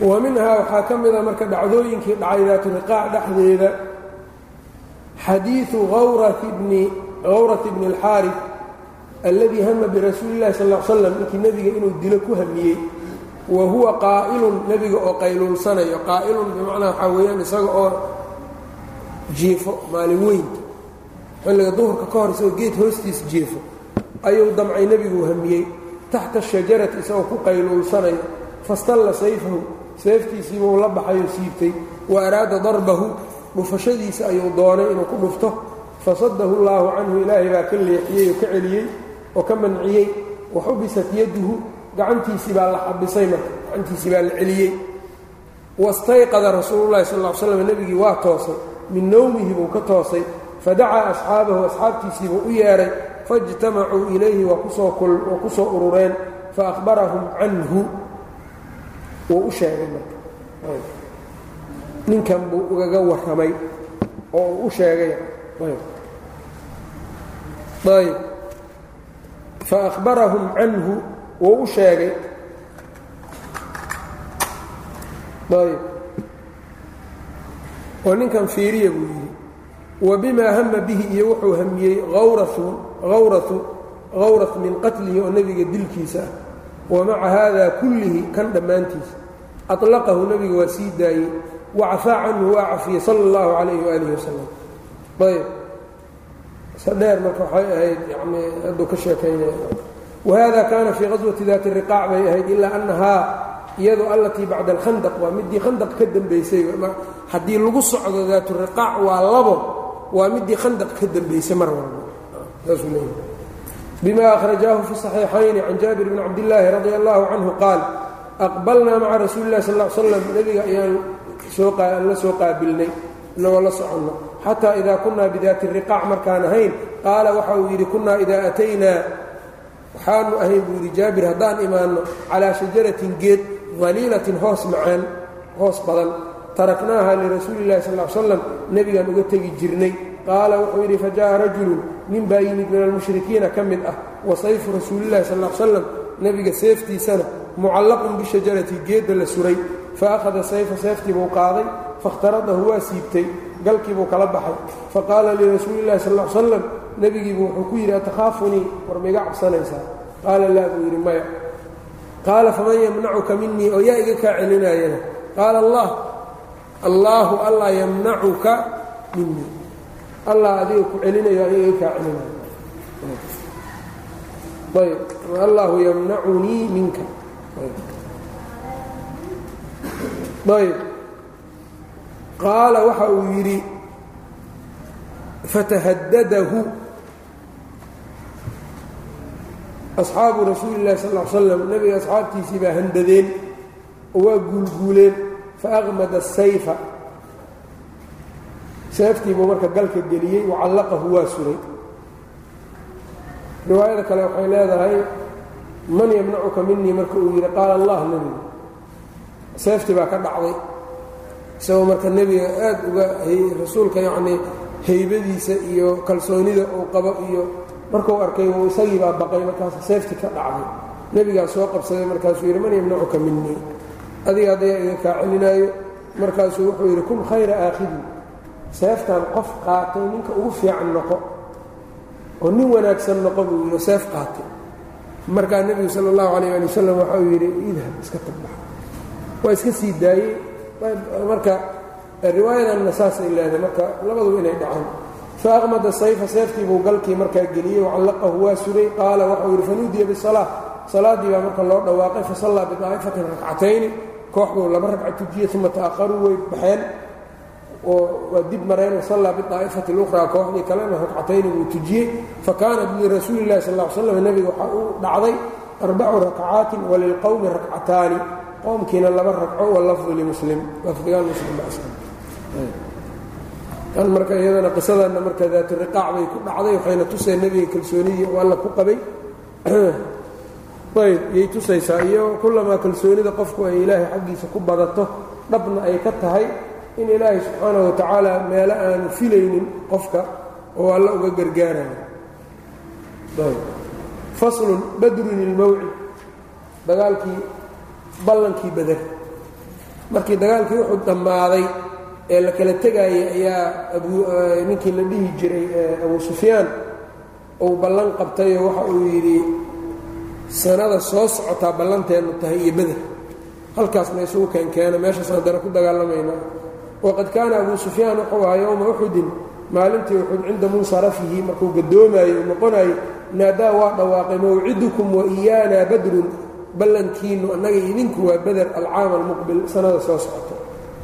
wa minhaa waxaa ka mida marka dhacdooyinkii dhacay daaturiqaac dhexdeeda xadiiu hawrat bni اlxaarif alladii hama birasuuli اllahi sal slam ninkii nebiga inuu dilo ku hamiyey wa huwa qaa'ilun nebiga oo qayluulsanayo qaa'ilun bimacnaa waxaa weeyaan isaga oo jiifo maalin weynta xilliga duhurka ka hor isagoo geed hoostiis jiifo ayuu damcay nebiguu hamiyey. Taxta shajarati isagoo ku qayluulsanayo fastalla sayfahu seeftiisiibuu la baxayoo siibtay. Wa araada darbahu dhufashadiisa ayuu doonay inuu ku dhufto. Fasadahu llaahu canhu ilaahay baa ka leexiyey oo ka celiyey oo ka manciyey. Wa xubisat yaduhu gacantiisii baa la xabisay marka gacantiisii baa la celiyey. Wastayqada rasuululahi sal l slam nebigii waa toosay min nowmihi buu ka toosay fadacaa asxaabahu asxaabtiisiibuu u yeedhay faijtamacuu ilayhi waa ku soo urureen faahbarahum canhu. Wuu u sheegay marka. Ninkan buu ugaga warramay oo uu u sheegay. Faahbarahum canhu wuu u sheegay ayb oo ninkan fiiriya buu yidhi wa bimaa hama bihi iyo wuxuu hamiyey awratu awratu hawrat min qatlihi oo nebiga dilkiisa. Ah wa maca haada kullihi kan dhammaantiisa aطlaqahu nebiga waa sii daayey. Wacafaa canhu waa cafiyey sala اllahu calayh waalihi wasalam. Ayb sadheer marka waxay ahayd yani hadduu ka sheekaynaya wahada kaana fii qaswati daati riqaac bay ahayd ilaa annahaa iyadu allatii bacda alkhandaq waa midii khandaq ka dambaysay haddii lagu socdo daatu riqaac waa labo waa midii khandaq ka dambaysay mar walba bima akhrajaahu fi صaxiixayni can jaabir bni cabdillaahi radia allahu canhu qaal aqbalnaa maca rasuuli illahi sal slam nebiga ayaan la soo qaabilnay inagoo la soconno xataa idaa kunaa bidaati riqaac markaan ahayn qaala waxa uu yidhi kunaa idaa ataynaa waxaanu ahayn buu yidhi jaabir haddaan imaanno calaa shajaratin geed daliilatin hoos macaan hoos badan. Taraknaaha lirasuuli illahi sal slam nebigaan uga tegi jirnay. Qaala wuxuu yidhi fajaءa rajulu nin baa yimid min almushrikiina ka mid ah wa sayfu rasuulillahi sal slam nebiga seeftiisana mucallaqun bishajarati geedda la suray. Faakhada sayfa seeftii buu qaaday faاkhtaradahu waa siibtay galkii buu kala baxay. Faqaala lirasuuli illahi sal slam nebigiibu wuxuu ku yidhi atakhaafunii war maiga cabsanaysaa? Qaala laa buu yidhi maya. Qaala faman yamnacuka minii oo yaa iga kaa celinaayana qaala allah allaahu allah yamnacuka minii allah adiga ku celinayo aniga iga kaa celinayo ayb allahu yamnacunii minka. Ayb. Qaala waxa uu yidhi fatahadadahu asxaabu rasuuli illahi sal slam nebiga asxaabtiisii baa handadeen oo waa guulguuleen faaqmada asayfa seeftii buu marka galka geliyey wacallaqahu waa suray. Riwaayada kale waxay leedahay man yamnacuka minii marka uu yidhi qaala allah nebiga seeftii baa ka dhacday. Isagoo marka nebiga aad uga rasuulka yacnii haybadiisa iyo kalsoonida uu qabo iyo markuu arkay uu isagii baa baqay markaas seeftii ka dhacday. Nebigaa soo qabsaday markaasuu yidhi man yamnacuka minii adiga haddayaa iga kaa celinaayo markaasuu wuxuu yidhi kun khayra aakhidin. Seeftan qof qaatay ninka ugu fiican noqo oo nin wanaagsan noqo buu yidhi seef qaatay. Markaa nebigu sala allahu calayh ali wasalam waxa uu yidhi idhab iska tagbax waa iska sii daayey. Marka riwaayadanna saasay leedahay. Marka labaduba inay dhacaan faaqmada sayfa seeftii buu galkii markaa geliyey wacallaqahu waa sugay qaala waxau yidhi fanuudiya bisalaa salaaddii baa marka loo dhawaaqay fasallaa bidaa'ifatin rakcatayni. Kooxduu laba ragca tujiyey uma ta'aqaruu way baxeen. Oo waa dib mareen wasallaa bidaa'ifati اlukhraa kooxdii kalena rakcatayni buu tujiyey fakaanat lirasuuli اllahi sal ly slam nebiga waxaa uu dhacday arbacu rakcaatin walilqowmi rakcataani. Qowmkiina laba ragco walafdu limuslim lafdigaan muslim kan marka iyadana qisadanna marka daaturiqaac bay ku dhacday waxayna tuseen nebiga kalsoonidii oo alla ku qabay. Ayb yay tusaysaa. Iyo kullamaa kalsoonida qofku ay ilaahay xaggiisa ku badato dhabna ay ka tahay in ilaahay subxaanahu watacaala meelo aanu filaynin qofka oo alla uga gargaarayo faslun badrun ilmawcid dagaalkii ballankii bader markii dagaalkii wuxuu dhammaaday ee la kala tegaayay ayaa ninkii la dhihi jiray abu sufyaan uu ballan qabtayoo waxa uu yidhi sanada soo socotaa ballanteennu tahay iyo beder halkaas ma isugu keenkeena meeshaasaan dana ku dagaalamaynaa. Waqad kaana abu sufyaan wuxuu ahaa yowma uxudin maalintii uxud cinda munsarafihi markuu gadoomayo u noqonayo naadaa waa dhawaaqay mawcidukum wa iyaana badrun ballankiinnu annaga idinku waa beder alcaama almuqbil sanada soo socota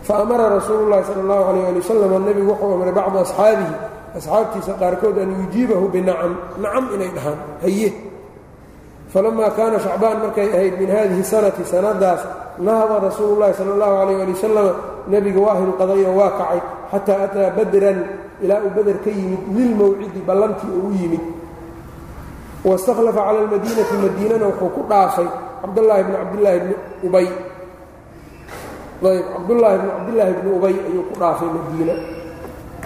faamara rasuulu llahi sala allahu calayh ali wasalam nebigu wuxuu amray bacda asxaabihi asxaabtiisa qaarkood an yujiibahu binacam nacam inay dhahaan haye falamaa kaana shacbaan markay ahayd min hadihi sanati sanadaas nahada rasuulu llahi sala allahu calayh ali wasalam nebiga waa hinqadayoo waa kacay xataa ataa badran ilaa uu beder ka yimid lilmawcidi ballantii uu u yimid waistakhlafa cala almadiinati madiinana wuxuu ku dhaafay cabdallaahi bni cabdillaahi bni ubay ayb cabdullaahi bni cabdillaahi bni ubay ayuu ku dhaafay madiina.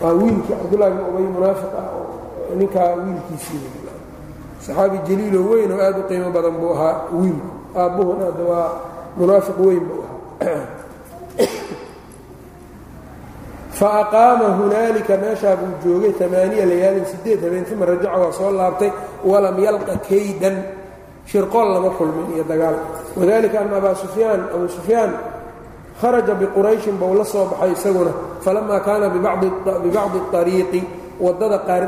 Waa wiilkii cabdullahi bni ubay munaafiq ah oo ninkaa wiilkiisii saxaabi jaliiloo weyn oo aad u qiimo badan buu ahaa wiilku. Aabbuhuna hadda waa munaafiq weyn buu ahaa. Faaqaama hunaalika meeshaa buu joogay amaaniya layaalin sideed habeen uma rajaca waa soo laabtay walam yalqa kaydan. Shirqool lama kulmin iyo dagaal. Wadalika ana abaa sufyaan abuu sufyaan kharaja biqurayshin bou la soo baxay isaguna falamaa kaana bibacdi ariiqi waddada qaar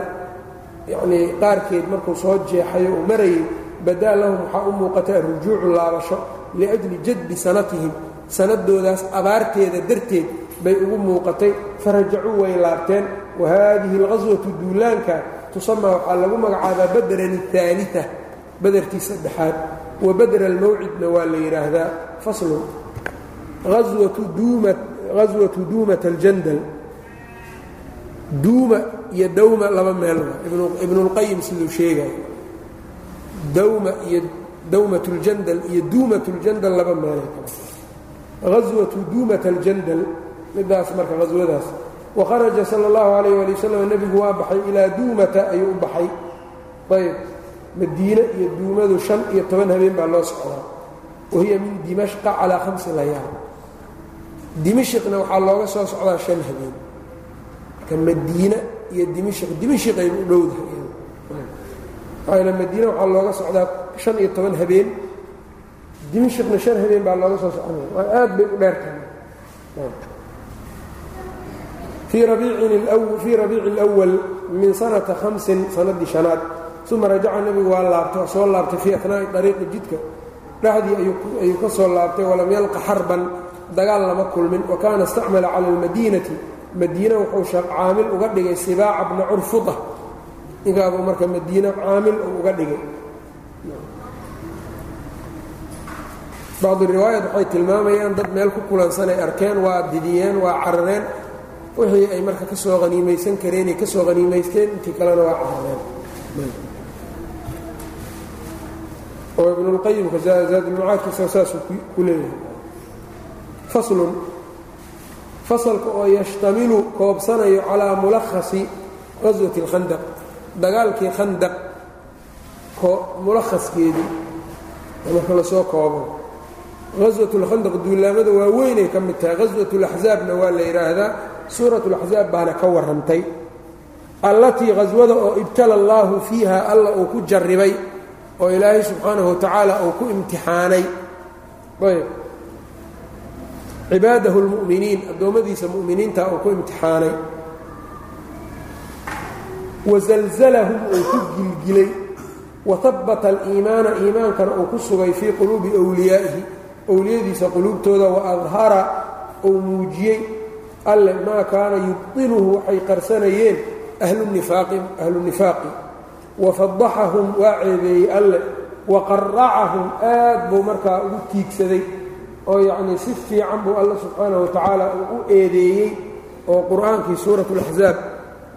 yanii qaarkeed markuu soo jeexayo uu marayay badaa lahum waxaa u muuqatay arujuucu laabasho liajli jadbi sanatihim sanadoodaas abaarteeda darteed bay ugu muuqatay farajacuu way laabteen wa haadihi alqaswatu duulaanka tusamaa waxaa lagu magacaabaa badran اثaalia badertii saddexaad wa badra almawcidna waa la yidhaahdaa faslun aswatu duumat aljandal duuma iyo dawma laba meel ibnulqayim siduu sheegayo dawma iyo dawmat اljandal iyo duumat اljandal laba meelay aswatu duumat aljandal midaas marka haswadaas wakharaja sala اllahu alayh ali wasalam nebigu waa baxay ilaa duumata ayuu u baxay ayb madiine iyo duumadu shan iyo toban habeen baa loo socdaa wahiya min dimashqa calaa hamsi layaal dimashqna waxaa looga soo socdaa shan habeen. Marka madiine iyo dimashq dimashqayba u dhowdahay. Maxaa madiine waxaa looga socdaa shan iyo toban habeen. Dimashqna shan habeen baa looga soo socnaya waa aad bay u dheertahay. Fii rabiici اlأwal min sanata hamsin sanadii shanaad. Uma rajaca nebigu waa laabtay soo laabtay fii ahnaa'i ariiqi jidka. Dhexdii ayuu ka laabtay walam yalqa xarban dagaal lama kulmin. Wa kaana istacmala cala اlmadiinati madiina wuxuu caamil uga dhigay sibaaca bna curfuda ninkaabuu marka madiina caamil uga dhigay. Bacdu riwaayat waxay tilmaamayaan dad meel ku kulansan ay arkeen waa didiyeen waa carareen. Wixii ay marka ka soo haniimaysan kareen ay ka soo haniimaysteen intii kalena waa carareen. Oo ibnulqayimka zaadulmacaadkiisa saasuu ku leeyahay faslun fasalka oo yashtamilu koobsanayo calaa mulakhasi qaswati اlkhandaq dagaalkii khandaq mulakhaskeedii marka lasoo koobo qaswat اlkhandaq duulaamada waaweynay ka mid tahay qaswat اlaxzaabna waa la yidhaahdaa suurat اlaxzaab baana ka warrantay allatii qaswada oo ibtala allaahu fiiha alla uu ku jarribay oo ilaahay subxaanahu watacaala uu ku imtixaanay ayb cibaadahu اlmu'miniin addoommadiisa mu'miniinta uu ku imtixaanay. Wasalzalahum uu ku gilgilay wahabbata aliimaana iimaankana uu ku sugay fii quluubi wliyaa'ihi owliyadiisa quluubtooda wa adhara uu muujiyey alle maa kaana yubdiluhu waxay qarsanayeen ahlunifaaqi wafadaxahum waa ceebeeyey alle. Waqaracahum aad buu markaa ugu tiigsaday oo yacnii si fiican buu alle subxaanahu wa tacaala uu u eedeeyey oo qur'aankii suurat اlaxzaab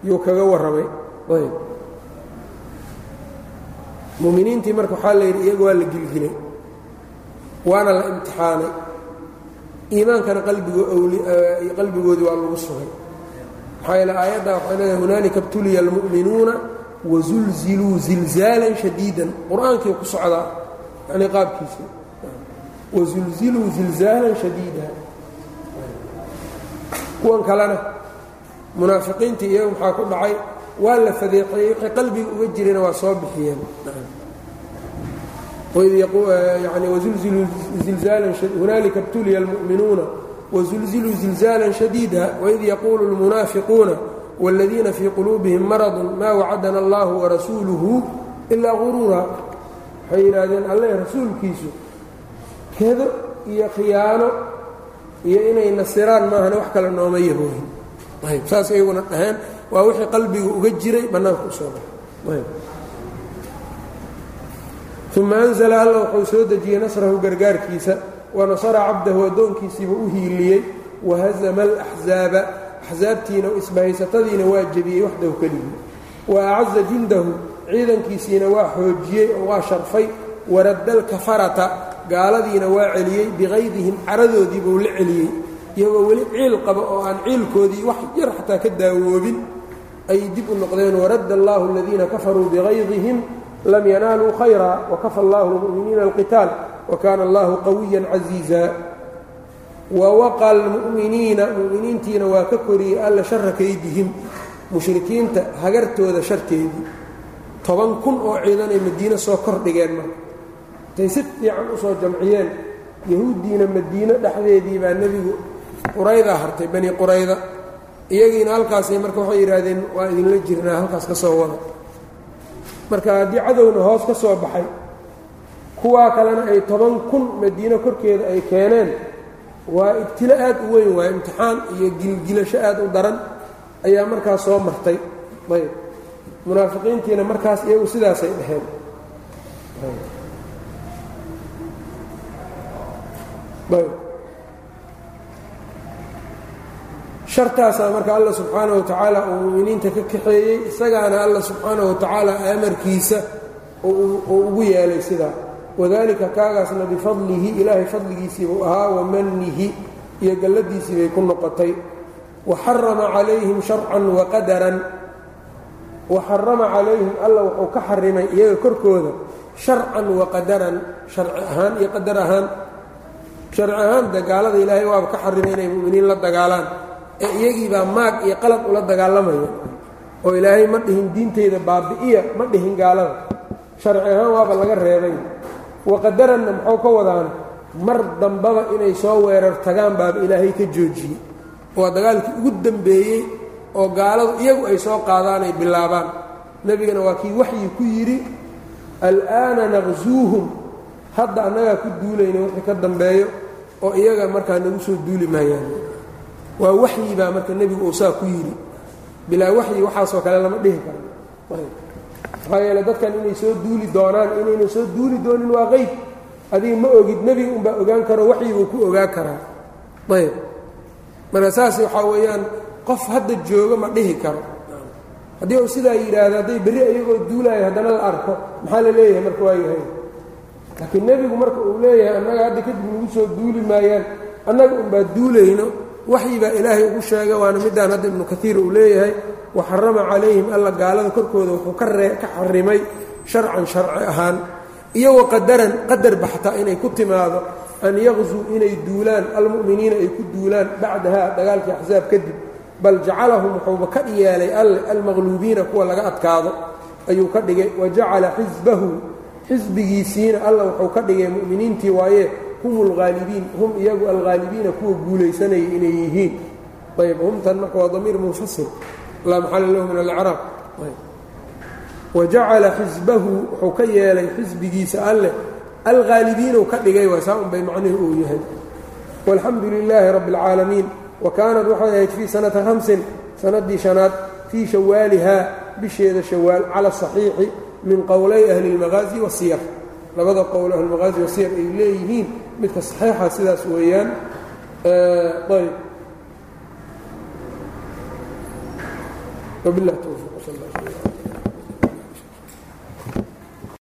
yuu kaga warramay. Muminiintii marka waxaa la yidhi iyaga waa la gilgilay waana la imtixaanay. Iimaankana qalbigoodii waa lagu sugay. Maxaa yeele aayadda waxay leedahay hunaalika btuliya almu'minuuna wazulziluu zilzaalan shadiidan. Qur'aankii ku socdaa yanii qaabkiisa wazulziluu zilzaalan shadiida kuwan kalena munaafiqiintii iyaga maxaa ku dhacay waa la fadeexeeyey wixii qalbiga uga jirayna waa soo bixiyeen hunaalika btuliya almu'minuuna wazulziluu zilzaalan shadiida waid yaquulu lmunaafiquuna wاladiina fii quluubihim maradun maa wacadana allahu warasuuluhu ilaa guruura waxay yidhaahdeen alle rasuulkiisu kedo iyo khiyaano iyo inay nasiraan maahane wax kale nooma yaboohin ayb saas iyaguna dhaheen. Waa wixii qalbiga uga jiray bannaanka u soo baxay. Uma anzla alla wuxuu soo dejiyey nasrahu gargaarkiisa. Wanasara cabdahu addoonkiisiiba u hiiliyey. Wahazama alaxzaaba axsaabtiina isbahaysatadiina waa jebiyey waxdahu keligii wa acaza jundahu ciidankiisiina waa xoojiyey oo waa sharfay. Waradda alkafarata gaaladiina waa celiyey biqaydihim caradoodii buu la celiyey. Iyagoo weli ciil qaba oo aan ciilkoodii wax yar xataa ka daawoobin ayay dib u noqdeen waradda allahu aladiina kafaruu biqaydihim lam yanaaluu khayra wakafa allahu lmu'miniina alqitaal wakaana allahu qawiyan casiiza wawaqa almu'miniina mu'miniintiina waa ka koriyey alla shara kaydihim mushrikiinta hagartooda sharteedii. Toban kun oo ciidan ay madiine soo kordhigeen marka intay si fiican u soo jamciyeen yahuuddiina madiine dhexdeedii baa nebigu quraydaa hartay bani qurayda. Iyagiina halkaasay marka waxay yidhaahdeen waa idinla jirnaa halkaas ka soo wada. Marka haddii cadowna hoos ka soo baxay kuwaa kalena ay toban kun madiine korkeeda ay keeneen waa ibtilo aad u weyn waaye imtixaan iyo gilgilasho aad u daran ayaa markaas soo martay. Ayb. Munaafiqiintiina markaas iyagu sidaasay dhaheen shartaasaa marka alla subxaana wa tacaala uu mu'miniinta ka kaxeeyey isagaana alla subxaana wa tacaala amarkiisa oo ugu yeelay sidaa wadalika kaagaasna bifadlihi ilaahay fadligiisii buu ahaa wamanihi iyo galladiisii bay ku noqotay. Waxarama calayhim sharcan waqadaran waxarama calayhim alla wuxuu ka xarimay iyaga korkooda sharcan waqadaran sharci ahaan iyo qadar ahaan sharci ahaan dagaalada ilaahay waaba ka xarimay inay mu'miniin la dagaalaan. Ee iyagiibaa maag iyo qalab ula dagaalamaya. Oo ilaahay ma dhihin diinteyda baabi'iya ma dhihin gaalada. Sharci ahaan waaba laga reebay. Waqadaranna muxuu ka wadaan mar dambaba inay soo weerar tagaan baaba ilaahay ka joojiyey. Waa dagaalkii ugu dembeeyey oo gaaladu iyagu ay soo qaadaan ay bilaabaan. Nebigana waa kii waxyi ku yidhi al'aana naqsuuhum hadda annagaa ku duulayna wixii ka dambeeyo oo iyaga markaa nagu soo duuli maayaan. Waa waxyi baa marka nebigu uu saa ku yidhi. Bilaa waxyi waxaasoo kale lama dhihi karo maxaa yeele dadkan inay soo duuli doonaan inayna soo duuli doonin waa qeyb. Adiga ma ogid nebiga unbaa ogaan karo waxyibuu ku ogaa karaa. Ayb marka saas waxaa weeyaan qof hadda joogo ma dhihi karo. Haddii uu sidaa yidhaahdo hadday berri iyagoo duulaayo haddana la arko. Maxaa la leeyahay marka waa yahay laakiin nebigu marka uu leeyahay annaga hadda kadib nagu soo duuli maayaan annaga unbaa duulayno waxyi baa ilaahay ugu sheega waana middaan hadda ibnu kaiir uu leeyahay waxarama calayhim alla gaalada korkooda wuxuu ka xarimay sharcan sharci ahaan. Iyo waqadaran qadar baxta inay ku timaado an yaqzuu inay duulaan almu'miniina ay ku duulaan bacdaha dagaalkii axsaab kadib. Bal jacalahum wuxuuba ka yeelay alle almaqluubiina kuwa laga adkaado ayuu ka dhigay wa jacala xisbahu xisbigiisiina alla wuxuu ka dhigay mu'miniintii waaye hum alhaalibiin hum iyagu alhaalibiina kuwa guulaysanaya inay yihiin. Ayb humtan marka waa damiir munfasil laa maxala lahu min alcraab wa jacala xisbahu wuxuu ka yeelay xisbigiisa alleh alghaalibiinuu ka dhigay waa saa un bay macnihi uu yahay. Walxamdu lilaahi rabbi اlcaalamiin wa kaanat waxay ahayd fii sanata hamsin sannaddii shanaad fii shawaalihaa bisheeda shawaal cala asaxiixi min qowlay ahli اlmaqaazi wasiyar labada qowl ahlumaqaazi wasiyar ay leeyihiin midka saxiixa sidaas weeyaan. Ayb. Wabilah towfiq